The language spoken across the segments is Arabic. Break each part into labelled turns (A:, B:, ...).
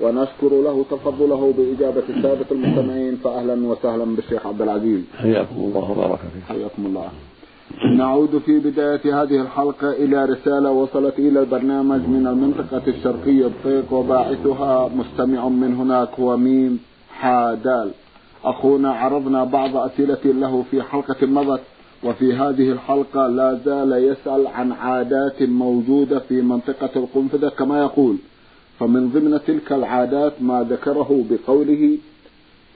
A: ونشكر له تفضله بإجابة السادة المستمعين فأهلا وسهلا بالشيخ عبد العزيز.
B: حياكم الله وبارك فيك
A: حياكم الله. نعود في بداية هذه الحلقة إلى رسالة وصلت إلى البرنامج من المنطقة الشرقية بطيق وباعثها مستمع من هناك هو ميم حادال. أخونا عرضنا بعض أسئلة له في حلقة مضت وفي هذه الحلقة لا زال يسأل عن عادات موجودة في منطقة القنفذة كما يقول فمن ضمن تلك العادات ما ذكره بقوله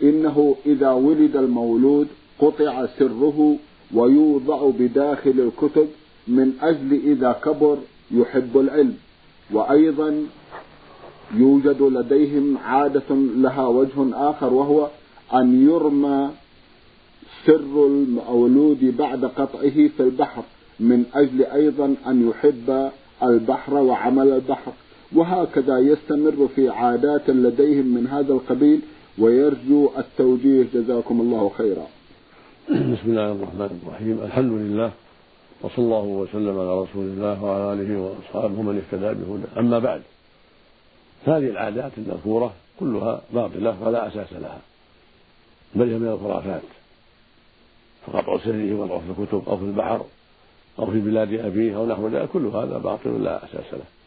A: إنه إذا ولد المولود قطع سره ويوضع بداخل الكتب من أجل إذا كبر يحب العلم. وأيضا يوجد لديهم عادة لها وجه آخر وهو أن يرمى سر المولود بعد قطعه في البحر من أجل أيضا أن يحب البحر وعمل البحر. وهكذا يستمر في عادات لديهم من هذا القبيل ويرجو التوجيه. جزاكم الله خيرا.
B: بسم الله الرحمن الرحيم. الحمد لله وصلى الله وسلم على رسول الله وعلى آله وأصحابه من اهتدى بهدى أما بعد هذه العادات المذكورة كلها باطلة ولا أساس لها بل هي من الخرافات فقطع سره وضعه في الكتب أو في البحر أو في بلاد أبيه أو نحو ذلك كل هذا باطل لا أساس له.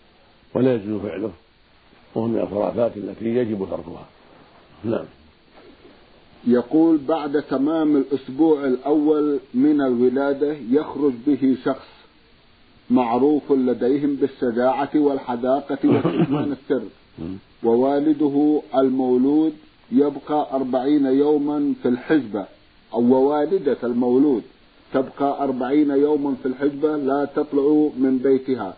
B: ولا يجوز فعله وهو من الخرافات التي يجب تركها. نعم.
A: يقول بعد تمام الأسبوع الأول من الولادة يخرج به شخص معروف لديهم بالشجاعة والحداقة وكتمان السر. ووالده المولود يبقى أربعين يوما في الحجبة أو ووالدة المولود تبقى أربعين يوما في الحجبة لا تطلع من بيتها.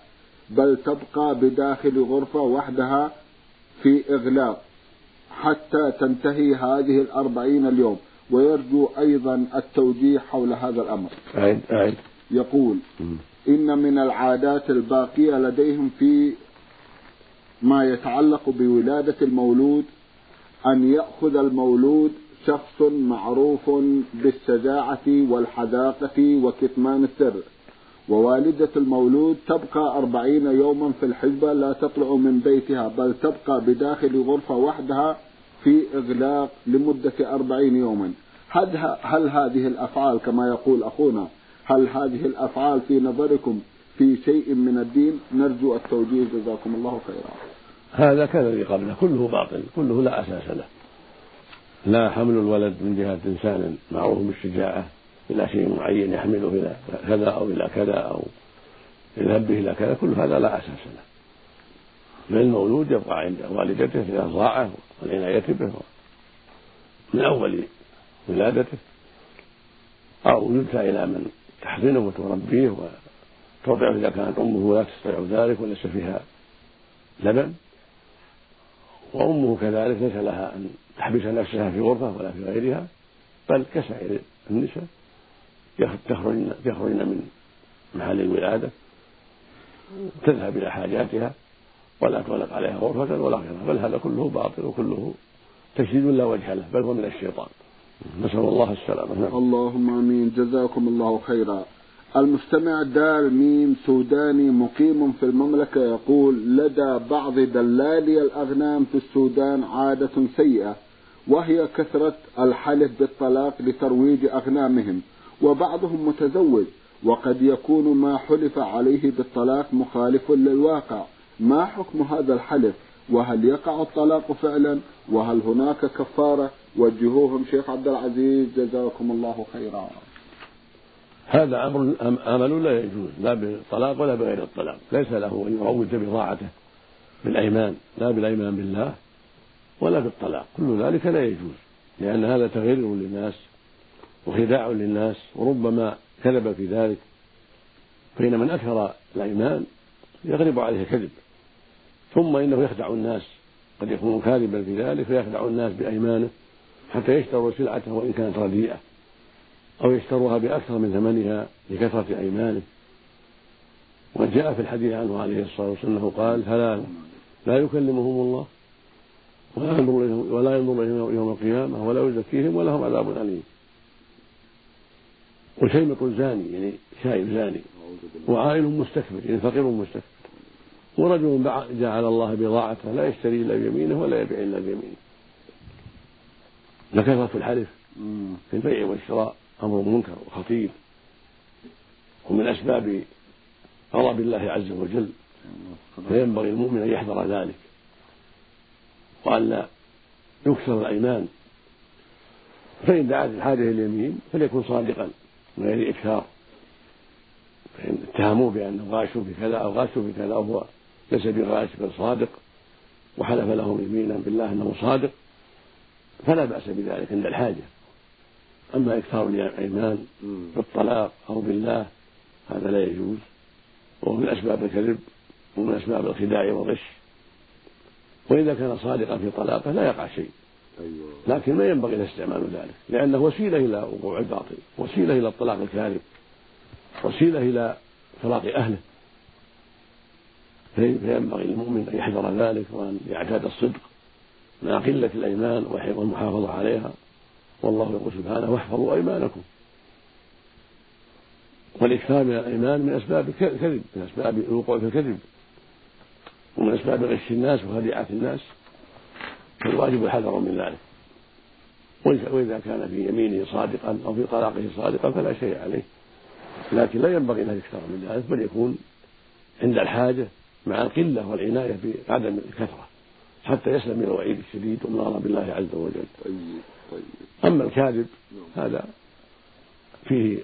A: بل تبقى بداخل غرفة وحدها في إغلاق حتى تنتهي هذه الأربعين اليوم. ويرجو أيضا التوجيه حول هذا الأمر.
B: أعد أعد
A: يقول إن من العادات الباقية لديهم في ما يتعلق بولادة المولود أن يأخذ المولود شخص معروف بالشجاعة والحذاقة وكتمان السر. ووالدة المولود تبقى أربعين يوما في الحجبة لا تطلع من بيتها بل تبقى بداخل غرفة وحدها في إغلاق لمدة أربعين يوما. هل, هل هذه الأفعال كما يقول أخونا هل هذه الأفعال في نظركم في شيء من الدين؟ نرجو التوجيه. جزاكم الله خيرا.
B: هذا كالذي قبله كله باطل كله لا أساس له. لا حمل الولد من جهة إنسان معروف بالشجاعة. إلى شيء معين يحمله إلى كذا أو إلى كذا أو يذهب به إلى كذا كل هذا لا أساس له. بل المولود يبقى عند والدته في الرضاعة والعناية به. من أول ولادته. أو يدفع إلى من تحضنه وتربيه وترضعه إذا كانت أمه لا تستطيع ذلك وليس فيها لبن. وأمه كذلك ليس لها أن تحبس نفسها في غرفة ولا في غيرها بل كسائر النساء. يخرجن يخرجن من محل الولادة. تذهب إلى حاجاتها ولا تغلق عليها غرفة ولا غيرها بل هذا كله باطل وكله تشديد لا وجه له بل هو من الشيطان. نسأل الله السلامة. نعم.
A: اللهم آمين. جزاكم الله خيرا. المستمع دال ميم سوداني مقيم في المملكة يقول لدى بعض دلالي الأغنام في السودان عادة سيئة وهي كثرة الحلف بالطلاق لترويج أغنامهم. وبعضهم متزوج وقد يكون ما حلف عليه بالطلاق مخالف للواقع. ما حكم هذا الحلف؟ وهل يقع الطلاق فعلا؟ وهل هناك كفارة؟ وجهوهم شيخ عبد العزيز جزاكم الله خيرا.
B: هذا أمر عمل لا يجوز لا بالطلاق ولا بغير الطلاق. ليس له أن يروج بضاعته بالأيمان لا بالأيمان بالله ولا بالطلاق. كل ذلك لا يجوز لأن هذا تغيير للناس. وخداع للناس وربما كذب في ذلك. فإن من أكثر الأيمان يغلب عليه الكذب. ثم إنه يخدع الناس. قد يكون كاذبا في ذلك فيخدع الناس بأيمانه حتى يشتروا سلعته وإن كانت رديئة أو يشتروها بأكثر من ثمنها لكثرة أيمانه. وقد جاء في الحديث عنه عليه الصلاة والسلام أنه قال ثلاثة لا يكلمهم الله ولا ينظر إليهم ولا ينظر إليهم يوم القيامة ولا يزكيهم ولهم عذاب أليم. وشيمط زاني يعني شايب زاني. وعائل مستكبر يعني فقير مستكبر. ورجل جعل الله بضاعته لا يشتري إلا بيمينه ولا يبيع إلا بيمينه. لكثرة الحلف في البيع والشراء أمر منكر وخطير. ومن أسباب غضب الله عز وجل فينبغي المؤمن أن يحذر ذلك. وأن لا يكثر الأيمان. فإن دعت الحاجة إلى اليمين فليكن صادقا. من غير إكثار فإن اتهموه بأنه غاش في كذا أو غاش في كذا وهو ليس بغاش بل صادق وحلف لهم يمينا بالله أنه صادق فلا بأس بذلك عند الحاجة. أما إكثار الأيمان بالطلاق أو بالله هذا لا يجوز. وهو من أسباب الكذب ومن أسباب الخداع والغش. وإذا كان صادقا في طلاقه لا يقع شيء. لكن ما ينبغي له استعمال ذلك لأنه وسيلة إلى وقوع الباطل وسيلة إلى الطلاق الكاذب وسيلة إلى فراق أهله. فينبغي للمؤمن أن يحذر ذلك وأن يعتاد الصدق مع قلة الأيمان والمحافظة عليها. والله يقول سبحانه واحفظوا أيمانكم. والإكثار من الأيمان من أسباب الكذب من أسباب الوقوع في الكذب ومن أسباب غش الناس وخديعة الناس. فالواجب الحذر من ذلك. وإذا كان في يمينه صادقا أو في طلاقه صادقا فلا شيء عليه. لكن لا ينبغي له يكثر من ذلك بل يكون عند الحاجة مع القلة والعناية بعدم الكثرة حتى يسلم من الوعيد الشديد ومن غضب الله عز وجل. أما الكاذب هذا فيه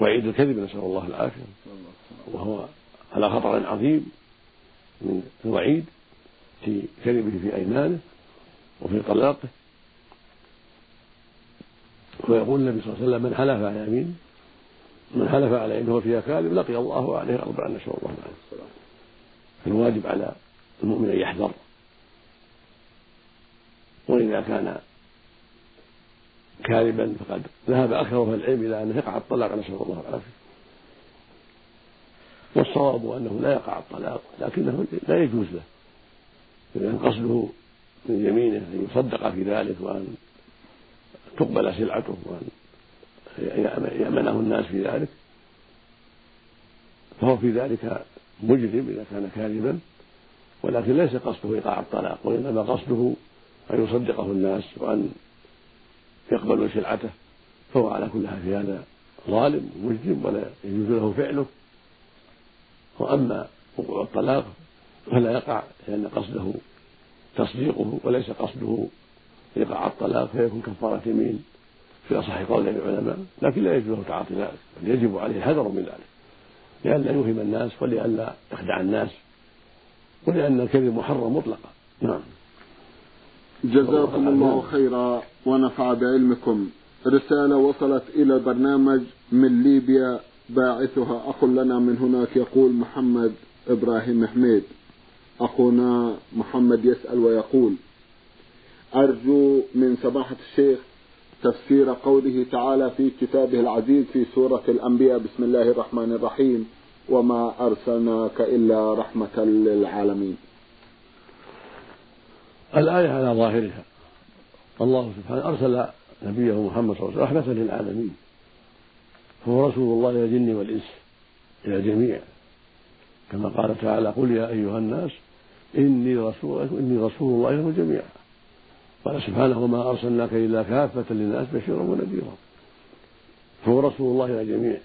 B: وعيد الكذب نسأل الله العافية وهو على خطر عظيم من الوعيد. في كذبه في أيمانه وفي طلاقه. ويقول النبي صلى الله عليه وسلم من حلف على يمين من حلف على يمين فيها كاذب لقي الله عليه أربعا نسأل الله العافية فالواجب على المؤمن أن يحذر. وإذا كان كاذبا فقد ذهب أكثر أهل العلم إلى أنه يقع الطلاق نسأل الله العافية. والصواب أنه لا يقع الطلاق لكنه لا يجوز له. قصده من يمينه أن يصدق في ذلك وأن تقبل سلعته وأن يأمنه الناس في ذلك. فهو في ذلك مجرم إذا كان كاذبا ولكن ليس قصده إيقاع الطلاق وإنما قصده أن يصدقه الناس وأن يقبلوا سلعته. فهو على كل حال في هذا ظالم مجرم ولا يجوز له فعله. وأما وقوع الطلاق فلا يقع لأن قصده تصديقه وليس قصده. إيقاع الطلاق فيكون كفارة يمين في أصح قول العلماء لكن لا يجوز له تعاطي ذلك بل يجب عليه الحذر من ذلك لئلا يوهم الناس ولئلا يخدع الناس ولأن الكذب محرم مطلقا. نعم.
A: جزاكم الله خيرا ونفع بعلمكم. رسالة وصلت إلى البرنامج من ليبيا باعثها أخ لنا من هناك يقول محمد إبراهيم حميد. أخونا محمد يسأل ويقول أرجو من سماحة الشيخ تفسير قوله تعالى في كتابه العزيز في سورة الأنبياء بسم الله الرحمن الرحيم وما أرسلناك إلا رحمة للعالمين.
B: الآية على ظاهرها. الله سبحانه أرسل نبيه محمد صلى الله عليه وسلم رحمة للعالمين. فهو رسول الله إلى الجن والإنس إلى الجميع. كما قال تعالى قل يا أيها الناس إني رسول إني رسول الله لكم جميعا. قال سبحانه وما أرسلناك إلا كافة للناس بشيرا ونذيرا. فهو رسول الله إلى الجميع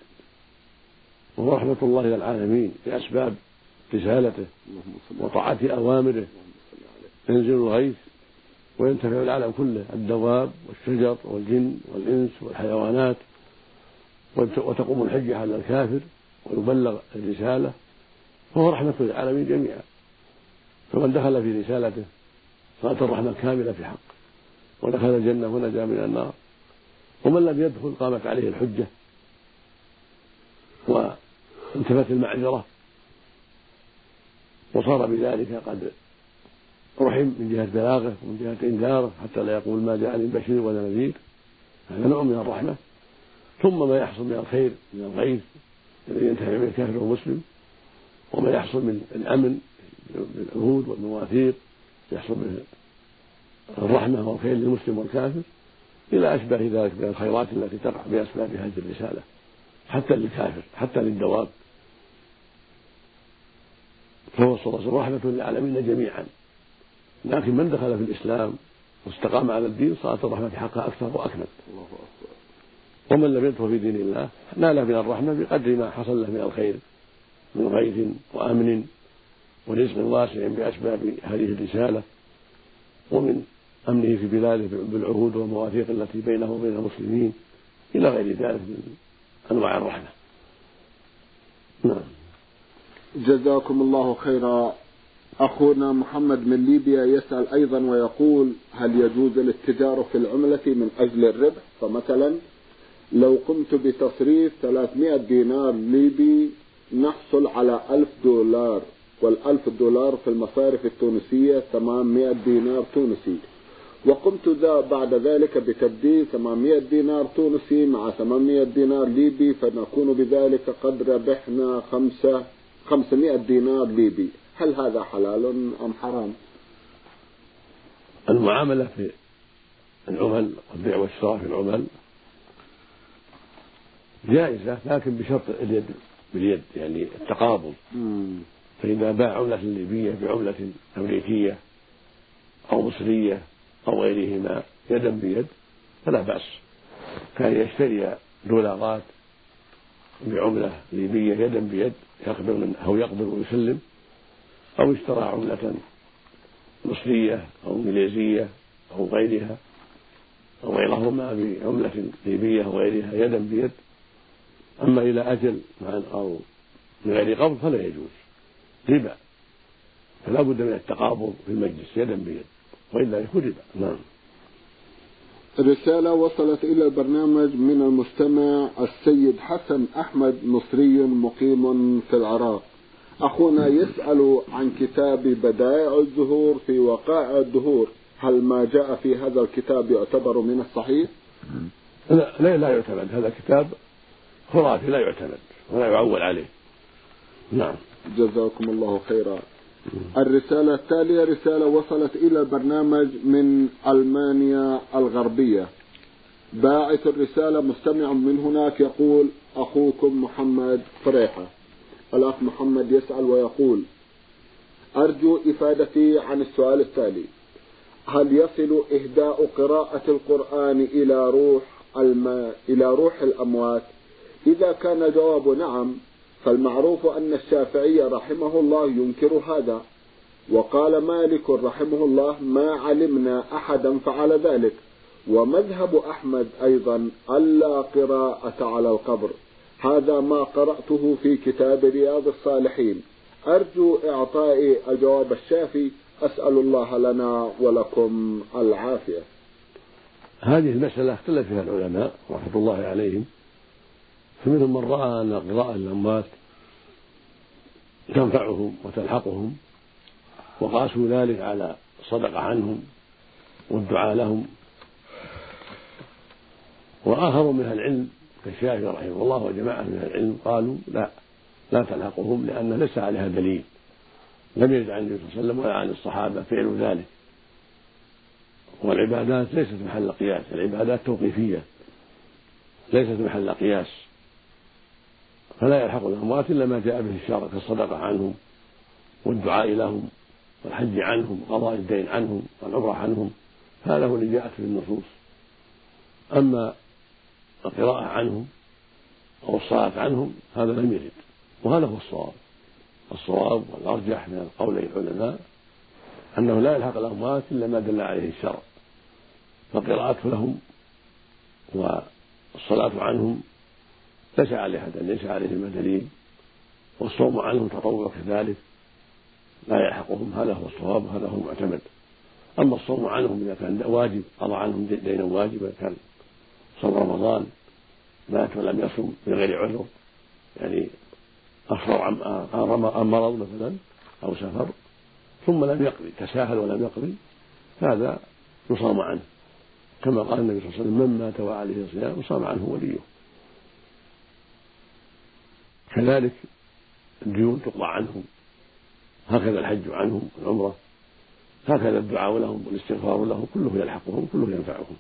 B: وهو رحمة الله إلى العالمين بأسباب رسالته وطاعة أوامره. ينزل الغيث وينتفع العالم كله الدواب والشجر والجن والإنس والحيوانات. وتقوم الحجة على الكافر ويبلغ الرسالة. فهو رحمة للعالمين جميعا. فمن دخل في رسالته صارت الرحمة كاملة في حق ودخل الجنة ونجا من النار. ومن لم يدخل قامت عليه الحجة وانتفت المعذرة. وصار بذلك قد رحم من جهة بلاغه ومن جهة إنذاره حتى لا يقول ما جاءني بشير ولا نذير. هذا نوع من الرحمة. ثم ما يحصل من الخير من الغيث الذي ينتفع به الكافر والمسلم وما يحصل من الأمن بالعهود والمواثيق يحصل به الرحمة والخير للمسلم والكافر إلى أشباه ذلك من الخيرات التي تقع بأسباب هذه الرسالة حتى للكافر حتى للدواب. فهو صلى الله عليه وسلم رحمة للعالمين جميعا. لكن من دخل في الإسلام واستقام على الدين صارت الرحمة حقها أكثر وأكمل. ومن لم يدخل في دين الله نال من الرحمة بقدر ما حصل له من الخير من غيث وأمن ورزق واسع بأسباب هذه الرسالة ومن أمنه في بلاده بالعهود والمواثيق التي بينه وبين المسلمين إلى غير ذلك من أنواع الرحمة.
A: نعم. جزاكم الله خيرا. أخونا محمد من ليبيا يسأل أيضا ويقول هل يجوز الاتجار في العملة من أجل الربح؟ فمثلا لو قمت بتصريف 300 دينار ليبي نحصل على 1000 دولار. والألف دولار في المصارف التونسية 800 دينار تونسي. وقمت ذا بعد ذلك بتبديل 800 دينار تونسي مع 800 دينار ليبي فنكون بذلك قد ربحنا خمسة 500 دينار ليبي. هل هذا حلال أم حرام؟
B: المعاملة في العمل والبيع والشراء في العمل جائزة لكن بشرط اليد باليد يعني التقابض. فإذا باع عملة ليبية بعملة أمريكية أو مصرية أو غيرهما يدا بيد فلا بأس. كان يشتري دولارات بعملة ليبية يدا بيد يقبل من أو يقبل ويسلم أو اشترى عملة مصرية أو إنجليزية أو غيرها أو غيرهما بعملة ليبية أو غيرها يدا بيد. أما إلى أجل أو من غير قبض فلا يجوز. ربا. فلا بد من التقابض في المجلس يدا بيد وإلا يكون ربا. نعم.
A: رسالة وصلت إلى البرنامج من المستمع السيد حسن أحمد مصري مقيم في العراق. أخونا يسأل عن كتاب بدائع الزهور في وقائع الدهور. هل ما جاء في هذا الكتاب يعتبر من الصحيح؟
B: لا لا, لا يعتمد. هذا الكتاب خرافي لا يعتمد ولا يعول عليه. نعم.
A: جزاكم الله خيرا. الرسالة التالية رسالة وصلت إلى البرنامج من ألمانيا الغربية. باعث الرسالة مستمع من هناك يقول أخوكم محمد فريحة. الأخ محمد يسأل ويقول أرجو إفادتي عن السؤال التالي. هل يصل إهداء قراءة القرآن إلى روح الم... إلى روح الأموات؟ إذا كان جواب نعم فالمعروف أن الشافعي رحمه الله ينكر هذا. وقال مالك رحمه الله ما علمنا أحدا فعل ذلك. ومذهب أحمد أيضا ألا قراءة على القبر. هذا ما قرأته في كتاب رياض الصالحين. أرجو إعطائي الجواب الشافي. أسأل الله لنا ولكم العافية.
B: هذه المسألة اختلف فيها العلماء رحمة الله عليهم. فمنهم من رأى أن قراءة الأموات تنفعهم وتلحقهم وقاسوا ذلك على الصدقة عنهم والدعاء لهم. وآخروا من أهل العلم كالشافعي رحمه الله وجماعة من أهل العلم قالوا لا لا تلحقهم لأن ليس عليها دليل. لم يرد عن النبي صلى الله عليه وسلم ولا عن الصحابة فعل ذلك. والعبادات ليست محل قياس العبادات توقيفية ليست محل قياس. فلا يلحق الأموات إلا ما جاء به الشرع كالصدقة عنهم والدعاء لهم والحج عنهم وقضاء الدين عنهم والعمرة عنهم هذا هو اللي جاءت في النصوص. أما القراءة عنهم أو الصلاة عنهم هذا لم يرد وهذا هو الصواب. الصواب والأرجح من قولي العلماء أنه لا يلحق الأموات إلا ما دل عليه الشرع. فالقراءة لهم والصلاة عنهم ليس عليه ليس عليهما دليل والصوم عنهم تطوع كذلك لا يلحقهم هذا هو الصواب وهذا هو المعتمد. أما الصوم عنهم إذا كان واجب قضى عنهم دينا واجبا كان صوم رمضان مات ولم يصم من غير عذر يعني أفطر عن مرض مثلا أو سفر ثم لم يقضي تساهل ولم يقضي هذا يصام عنه. كما قال النبي صلى الله عليه وسلم من مات وعليه صيام صام عنه وليه. كذلك الديون تقضى عنهم. هكذا الحج عنهم والعمرة هكذا الدعاء لهم والاستغفار لهم كله يلحقهم كله ينفعهم.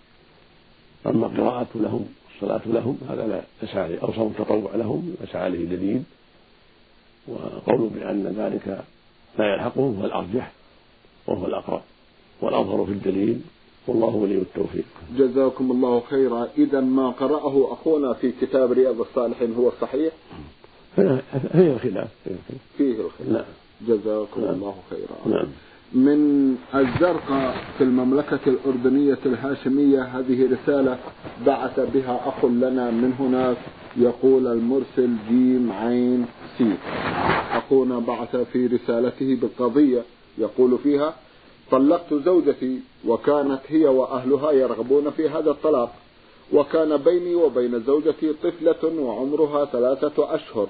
B: أما قراءة لهم الصلاة لهم هذا لا يسعى أو صوم تطوع لهم يسعى عليه دليل. وقول بأن ذلك لا يلحقهم هو الأرجح وهو الأقرب والأظهر في الدليل. والله ولي التوفيق.
A: جزاكم الله خيرا. إذا ما قرأه أخونا في كتاب رياض الصالحين هو الصحيح.
B: فيه الخلاف
A: فيه الخلاف. نعم. جزاكم نعم. الله خيرا.
B: نعم.
A: من الزرقاء في المملكة الأردنية الهاشمية هذه رسالة بعث بها أخ لنا من هناك يقول المرسل جيم عين سي أخونا بعث في رسالته بالقضية يقول فيها طلقت زوجتي وكانت هي وأهلها يرغبون في هذا الطلاق. وكان بيني وبين زوجتي طفلة وعمرها ثلاثة أشهر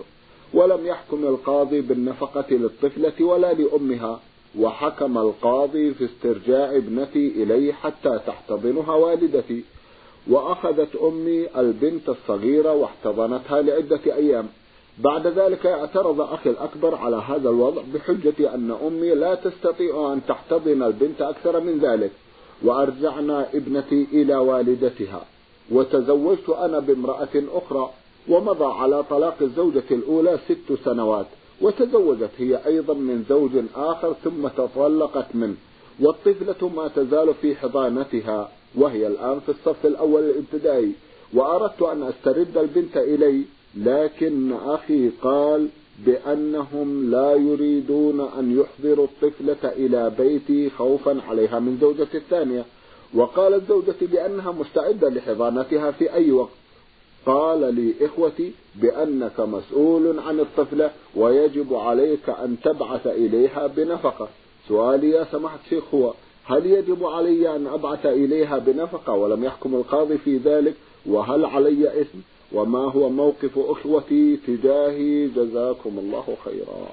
A: ولم يحكم القاضي بالنفقة للطفلة ولا لأمها وحكم القاضي في استرجاع ابنتي إلي حتى تحتضنها والدتي وأخذت أمي البنت الصغيرة واحتضنتها لعدة أيام. بعد ذلك اعترض أخي الأكبر على هذا الوضع بحجة أن أمي لا تستطيع أن تحتضن البنت أكثر من ذلك وأرجعنا ابنتي إلى والدتها. وتزوجت أنا بامرأة أخرى ومضى على طلاق الزوجة الأولى ست سنوات وتزوجت هي أيضا من زوج آخر ثم تطلقت منه والطفلة ما تزال في حضانتها وهي الآن في الصف الأول الابتدائي وأردت أن أسترد البنت إلي لكن أخي قال بأنهم لا يريدون أن يحضروا الطفلة إلى بيتي خوفا عليها من زوجتي الثانية. وقالت زوجتي بأنها مستعدة لحضانتها في أي وقت. قال لي إخوتي بأنك مسؤول عن الطفلة ويجب عليك أن تبعث إليها بنفقة. سؤالي يا سماحة شيخ هو هل يجب علي أن أبعث إليها بنفقة ولم يحكم القاضي في ذلك؟ وهل علي إثم؟ وما هو موقف أخوتي تجاهي؟ جزاكم الله خيرا.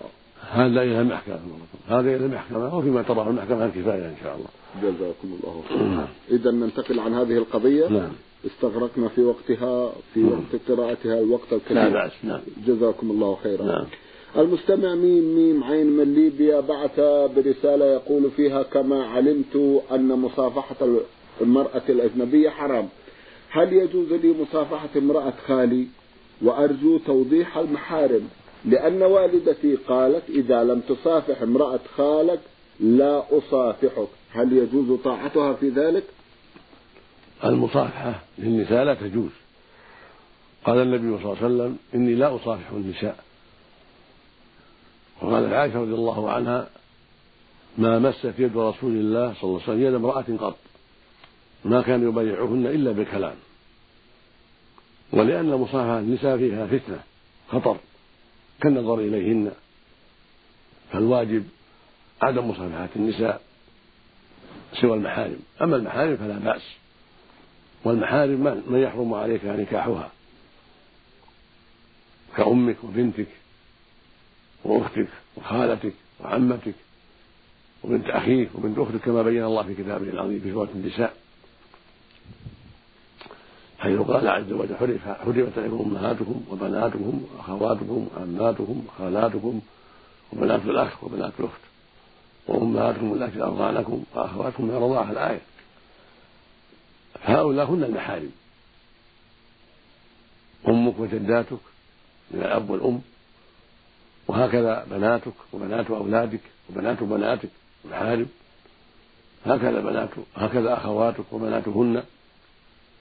B: هذا إلى المحكمة. هذا إلى المحكمة وفيما تراه المحكمة الكفاية إن شاء الله.
A: جزاكم الله خيرا. إذا ننتقل عن هذه القضية.
B: نعم.
A: استغرقنا في وقتها في نعم. وقت قراءتها الوقت
B: لا بأس نعم.
A: جزاكم الله خيرا.
B: نعم.
A: المستمع ميم ميم عين من ليبيا بعث برسالة يقول فيها كما علمت أن مصافحة المرأة الأجنبية حرام. هل يجوز لي مصافحة امرأة خالي؟ وأرجو توضيح المحارم. لأن والدتي قالت إذا لم تصافح امرأة خالك لا أصافحك. هل يجوز طاعتها في ذلك؟
B: المصافحة للنساء لا تجوز. قال النبي صلى الله عليه وسلم إني لا أصافح النساء. وقال عائشة رضي الله عنها ما مست يد رسول الله صلى الله عليه وسلم يد امرأة قط. ما كان يبايعهن إلا بالكلام. ولأن مصافحة النساء فيها فتنة خطر. كالنظر إليهن. فالواجب عدم مصافحة النساء سوى المحارم. أما المحارم فلا بأس. والمحارم من يحرم عليك نكاحها. كأمك وبنتك وأختك وخالتك وعمتك وبنت أخيك وبنت أختك كما بين الله في كتابه العظيم في سورة النساء. حيث قال عز وجل حرمت عليكم أمهاتكم وبناتكم وأخواتكم وعماتكم وخالاتكم وبنات الأخ وبنات الأخت وأمهاتكم التي ارضعنكم وأخواتكم من الرضاعه الآية. هؤلاء هن المحارم. أمك وجداتك من الأب والأم وهكذا بناتك وبنات أولادك وبنات بناتك محارم هكذا بنات هكذا أخواتك وبناتهن.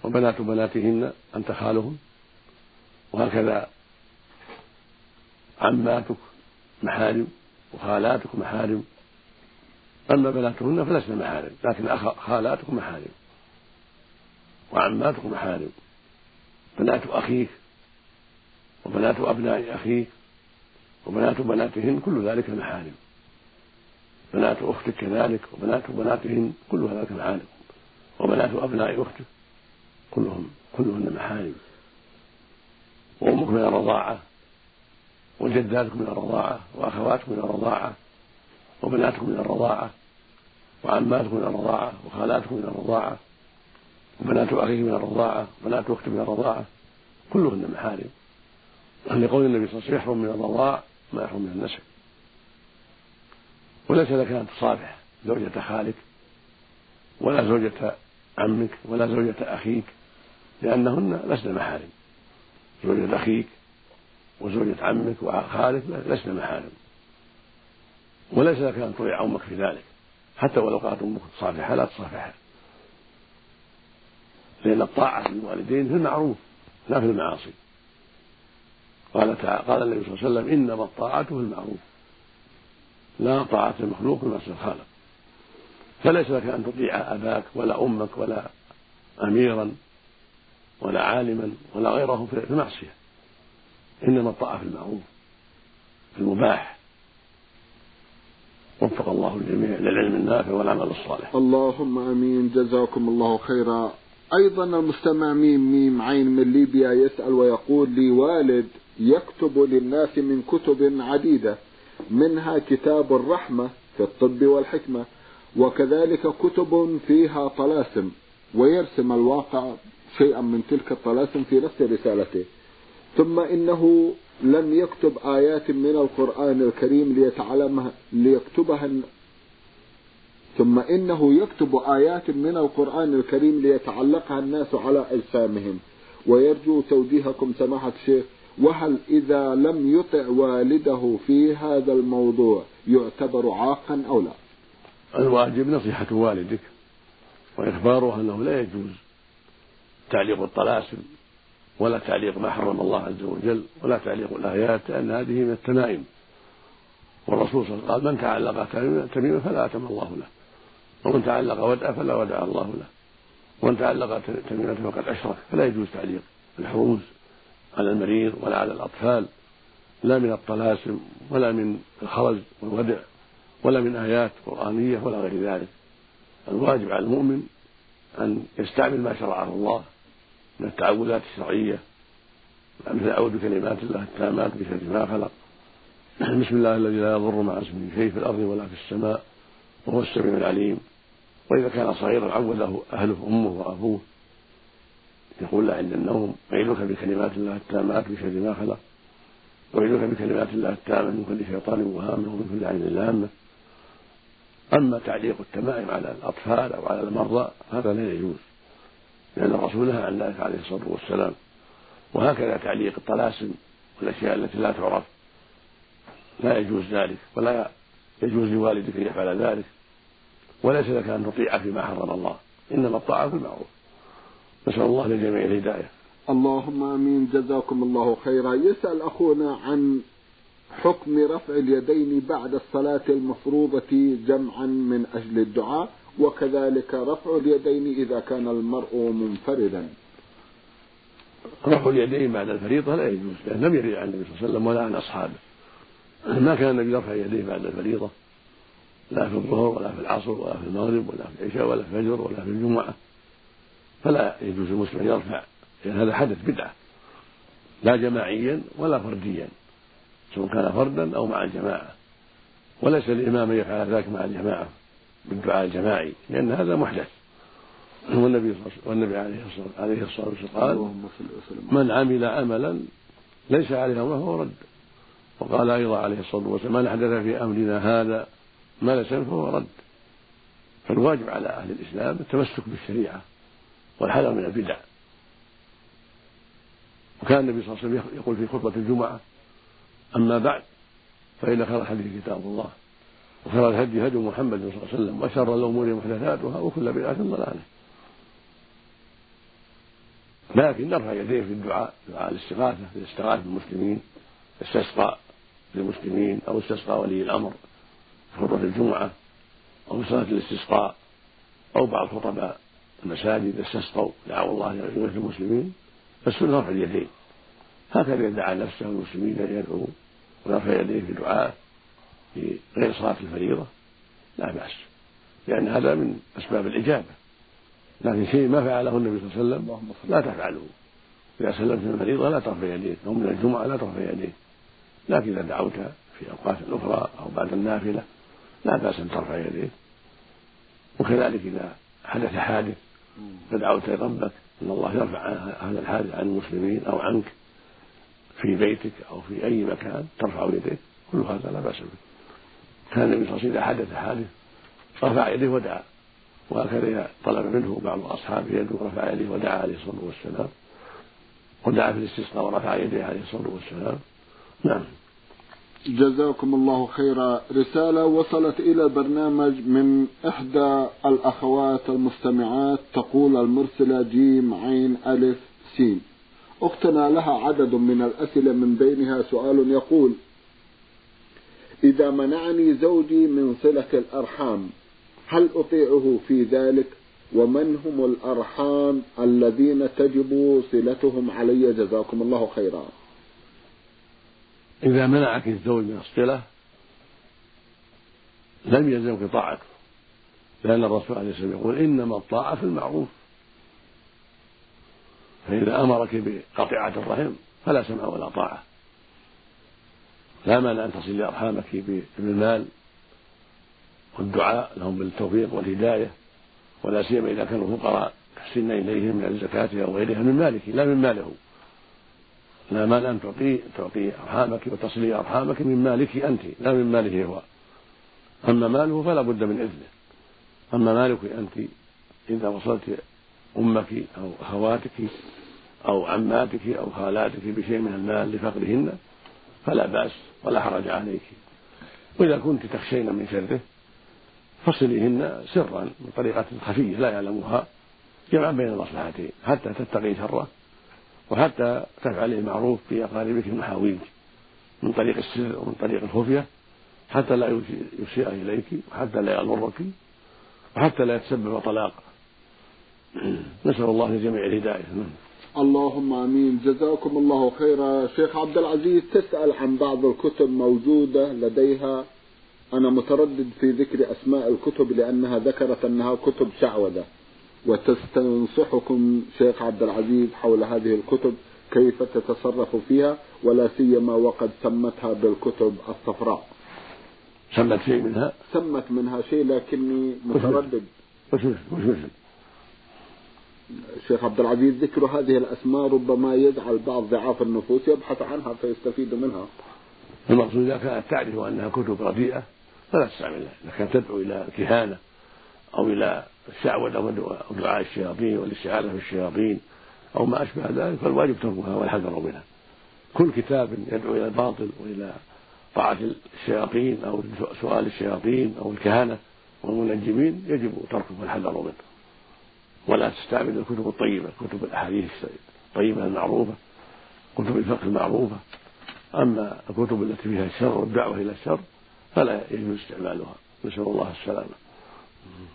B: وبنات بناتهن أنت خالهم وهكذا عماتك محارم وخالاتك محارم. أما بناتهن فلسن محارم لكن خالاتك محارم وعماتك محارم. بنات أخيك وبنات أبناء أخيك وبنات بناتهن كل ذلك محارم. بنات أختك كذلك وبنات بناتهن كل ذلك محارم. وبنات أبناء أختك كلهم كلهن محارم وأمك من الرضاعة وجداتك من الرضاعة وأخواتك من الرضاعة وبناتكم من الرضاعة وعماتكم من الرضاعة وخالاتكم من الرضاعة وبنات أخيك من الرضاعة وبنات أختك من الرضاعة كلهن محارم لقول النبي صلى الله عليه وسلم يحرم من الرضاع ما يحرم من النسب. وليس لك أن تصافح زوجة خالك ولا زوجة عمك ولا زوجة أخيك لأنهن لسن محارم. زوجة أخيك وزوجة عمك وخالك لسن محارم. وليس لك أن تطيع أمك في ذلك. حتى ولو قالت أمك تصافحها لا تصافحها. لأن الطاعة للوالدين في المعروف لا في المعاصي. قال تعالى قال النبي صلى الله عليه وسلم إنما الطاعة في المعروف. لا طاعة المخلوق في معصية الخالق فليس لك أن تطيع أباك ولا أمك ولا أميرا. ولا عالما ولا غيره في المعصية إنما الطاعة في المعروف في المباح. وفق الله الجميع للعلم النافع والعمل الصالح.
A: اللهم آمين. جزاكم الله خيرا. أيضا المستمع ميم ميم عين من ليبيا يسأل ويقول لي والد يكتب للناس من كتب عديدة منها كتاب الرحمة في الطب والحكمة وكذلك كتب فيها طلاسم ويرسم الواقع شيئا من تلك الطلاسم في نفس رسالته. ثم إنه لم يكتب آيات من القرآن الكريم ليتعلمها ليكتبها. ثم إنه يكتب آيات من القرآن الكريم ليتعلقها الناس على أجسامهم. ويرجو توجيهكم سماحة الشيخ. وهل إذا لم يطع والده في هذا الموضوع يعتبر عاقا أو لا؟
B: الواجب نصيحة والدك وإخباره أنه لا يجوز. تعليق الطلاسم ولا تعليق ما حرم الله عز وجل ولا تعليق الآيات لأن هذه من التمائم والرسول صلى الله عليه وسلم قال من تعلق تميمة فلا أتم الله له. ومن تعلق ودأ فلا ودع الله له. ومن تعلق تميمة فقد أشرك. فلا يجوز تعليق الحروز على المريض ولا على الأطفال. لا من الطلاسم ولا من الخرز والودع ولا من آيات قرآنية ولا غير ذلك. الواجب على المؤمن أن يستعمل ما شرعه الله من التعوذات الشرعية. مثل أعوذ بكلمات الله التامات بشر ما خلق. بسم الله الذي لا يضر مع اسمه شيء في الأرض ولا في السماء وهو السميع العليم. وإذا كان صغيرا عوذه أهله أمه وأبوه. يقول له عند النوم. أعيذك بكلمات الله التامات بشر ما خلق. وأعيذك بكلمات الله التامة من كل شيطان وهامة ومن كل عين لامة. أما تعليق التمائم على الأطفال أو على المرضى هذا لا يجوز. لأن الرسول نهى عن ذلك عليه الصلاة والسلام. وهكذا تعليق الطلاسم والأشياء التي لا تعرف. لا يجوز ذلك ولا يجوز لوالدك أن يفعل ذلك. وليس لك أن تطيع فيما حرم الله. إنما الطاعة في المعروف. نسأل الله للجميع الهداية.
A: اللهم آمين. جزاكم الله خيرا. يسأل أخونا عن حكم رفع اليدين بعد الصلاة المفروضة جمعا من أجل الدعاء. وكذلك رفع اليدين إذا كان المرء منفردا.
B: رفع اليدين بعد الفريضة لا يجوز لأن لم يرد عن النبي صلى الله عليه وسلم ولا عن أصحابه. ما كان النبي يرفع يديه بعد الفريضة لا في الظهر ولا في العصر ولا في المغرب ولا في العشاء ولا في الفجر ولا في الجمعة. فلا يجوز المسلم أن يرفع لأن هذا حدث بدعة لا جماعيا ولا فرديا سواء كان فردا أو مع الجماعة. وليس الإمام يفعل ذلك مع الجماعة. بالدعاء الجماعي لأن هذا محدث. والنبي والنبي عليه الصلاة عليه الصلاة والسلام قال من عمل عملا ليس عليه أمره فهو رد. وقال أيضا عليه الصلاة والسلام من أحدث في أمرنا هذا ما ليس فهو رد. فالواجب على أهل الإسلام التمسك بالشريعة والحذر من البدع. وكان النبي صلى الله عليه وسلم يقول في خطبة الجمعة أما بعد فإن خير الحديث كتاب الله. وخير الهدي هدي محمد صلى الله عليه وسلم وشر الأمور محدثاتها وكل بدعة ضلالة. لكن نرفع يديه في الدعاء دعاء الاستغاثة اذا استغاث بالمسلمين استسقى للمسلمين أو استسقى ولي الأمر في خطبة الجمعة أو في صلاة الاستسقاء أو بعض خطباء المساجد استسقوا دعوا الله لغير المسلمين فالسنه رفع اليدين. هكذا دعا نفسه المسلمين يدعو ويرفع يديه في دعائه في غير صلاة الفريضة لا بأس لأن هذا من أسباب الإجابة. لكن شيء ما فعله النبي صلى الله عليه وسلم لا تفعله. إذا سلمت من الفريضة لا ترفع يديك أو من الجمعة لا ترفع يديك لكن إذا دعوت في أوقات أخرى أو بعد النافلة لا بأس أن ترفع يديك وكذلك إذا حدث حادث فدعوت ربك أن الله يرفع هذا الحادث عن المسلمين أو عنك في بيتك أو في أي مكان ترفع يديك كل هذا لا بأس به. كان النبي صلى الله عليه وسلم حدث حادث رفع يديه ودعا. وهكذا طلب منه بعض أصحابه يده رفع يديه ودعا عليه الصلاة والسلام. ودعا في الاستسقاء ورفع يديه عليه الصلاة والسلام. نعم.
A: جزاكم الله خيرا. رسالة وصلت إلى البرنامج من إحدى الأخوات المستمعات تقول المرسلة جيم عين ألف سين. أختنا لها عدد من الأسئلة من بينها سؤال يقول إذا منعني زوجي من صلة الأرحام هل أطيعه في ذلك؟ ومن هم الأرحام الذين تجب صلتهم علي جزاكم الله خيرا؟
B: إذا منعك الزوج من الصلة لم يلزمك طاعته لأن الرسول عليه الصلاة والسلام يقول إنما الطاعة في المعروف. فإذا أمرك بقطيعة الرحم فلا سمع ولا طاعة. لا مانع أن تصل أرحامك بالمال والدعاء لهم بالتوفيق والهداية ولا سيما إذا كانوا فقراء تحسن إليهم من الزكاة أو غيرها من مالك لا من ماله. لا مال أن تعطي تعطي أرحامك وتصلي أرحامك من مالك أنت لا من ماله هو. أما ماله فلا بد من إذنه. أما مالك أنت إذا وصلت أمك أو أخواتك أو عماتك أو خالاتك بشيء من المال لفقرهن فلا بأس ولا حرج عليك. وإذا كنت تخشين من شره فصليهن سرا بطريقة خفية لا يعلمها جمعا بين المصلحتين حتى تتقي شره وحتى تفعلي المعروف في أقاربك المحاويج من طريق السر ومن طريق الخفية حتى لا يسيء إليك وحتى لا يضرك وحتى لا يتسبب طلاق. نسأل الله للجميع الهداية
A: اللهم آمين. جزاكم الله خيرا. شيخ عبد العزيز تسأل عن بعض الكتب موجودة لديها. أنا متردد في ذكر أسماء الكتب لأنها ذكرت أنها كتب شعوذة. وتستنصحكم شيخ عبد العزيز حول هذه الكتب كيف تتصرف فيها ولا سيما وقد سمتها بالكتب الصفراء.
B: سمت شيء منها؟
A: سمت منها شيء لكني متردد.
B: وش وش؟
A: شيخ عبد العزيز ذكر هذه الأسماء ربما يجعل بعض ضعاف النفوس يبحث عنها فيستفيد منها.
B: المقصود إذا كانت تعرف أنها كتب رديئة فلا تستعملها، إذا كانت تدعو إلى الكهانة أو إلى الشعوذة أو دعاء الشياطين والاستعاذة في الشياطين أو ما أشبه ذلك فالواجب تركها والحذر منها. كل كتاب يدعو إلى الباطل وإلى طاعة الشياطين أو سؤال الشياطين أو الكهنه والمنجمين يجب تركه والحذر منه. ولا تستعمل الكتب الطيبة كتب الأحاديث الطيبة المعروفة كتب الفقه المعروفة. أما الكتب التي فيها الشر والدعوة إلى الشر فلا يجوز استعمالها. نسأل الله السلامة.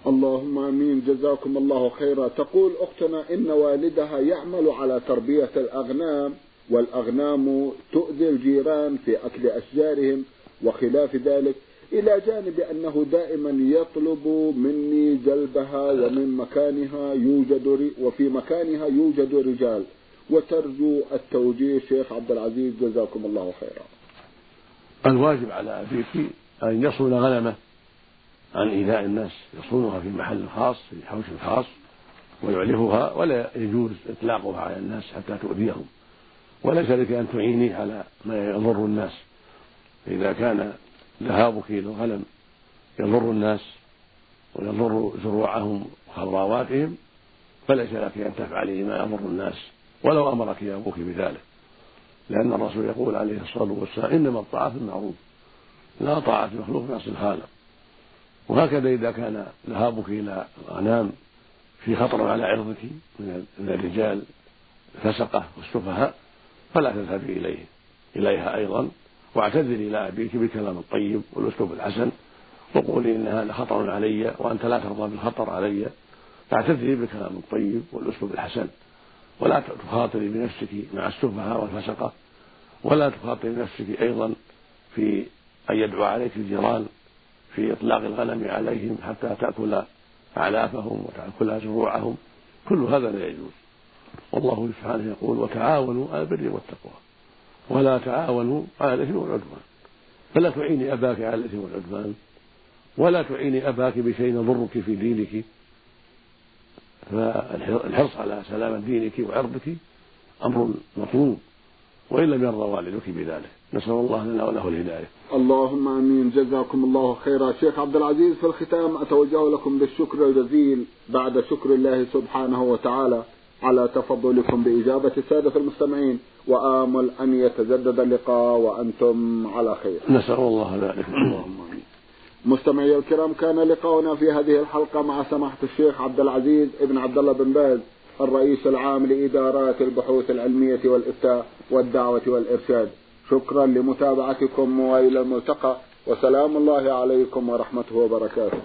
A: اللهم آمين. جزاكم الله خيرا. تقول أختنا إن والدها يعمل على تربية الأغنام والأغنام تؤذي الجيران في أكل أشجارهم وخلاف ذلك إلى جانب أنه دائما يطلب مني جلبها ومن مكانها يوجد وفي مكانها يوجد رجال. وترجو التوجيه شيخ عبد العزيز جزاكم الله خيرا.
B: الواجب على أبيك أن يصون غنمة عن إيذاء الناس. يصونها في محل خاص في حوش خاص ويعلفها ولا يجوز إطلاقها على الناس حتى تؤذيهم. وليس لك أن تعيني على ما يضر الناس. إذا كان ذهابك إلى الغنم يضر الناس ويضر زروعهم وخضراواتهم فليس لك أن تفعلي ما يضر الناس ولو أمرك أبوك بذلك. لأن الرسول يقول عليه الصلاة والسلام إنما الطاعة في المعروف. لا طاعة في مخلوق في الخالق. وهكذا إذا كان ذهابك إلى الأغنام في خطر على عرضك من الرجال الفسقة والسفهاء فلا تذهبي إليه. إليها أيضا واعتذري إلى أبيك بالكلام الطيب والأسلوب الحسن وقولي إن هذا خطر علي وأنت لا ترضى بالخطر علي. فاعتذري بالكلام الطيب والأسلوب الحسن. ولا تخاطري بنفسك مع السفهاء والفسقة. ولا تخاطري بنفسك أيضا في أن يدعو عليك الجيران في إطلاق الغنم عليهم حتى تأكل اعلافهم وتأكل زروعهم كل هذا لا يجوز. والله سبحانه يقول وتعاونوا على البر والتقوى. ولا تعاونوا على الإثم والعدوان. فلا تعيني أباك على الإثم والعدوان ولا تعيني أباك بشيء يضرك في دينك. فالحرص على سلامة دينك وعرضك أمر مطلوب وإن لم يرضى والدك بذلك. نسأل الله لنا وله الهداية.
A: اللهم آمين. جزاكم الله خيرا. شيخ عبد العزيز في الختام أتوجه لكم بالشكر الجزيل بعد شكر الله سبحانه وتعالى على تفضلكم بإجابة السادة المستمعين. وآمل أن يتجدد اللقاء وأنتم على خير.
B: نسأل الله ذلك
A: اللهم آمين. مستمعي الكرام كان لقاؤنا في هذه الحلقة مع سماحة الشيخ عبد العزيز ابن عبد الله بن باز الرئيس العام لإدارات البحوث العلمية والإفتاء والدعوة والإرشاد. شكرا لمتابعتكم وإلى الملتقى وسلام الله عليكم ورحمته وبركاته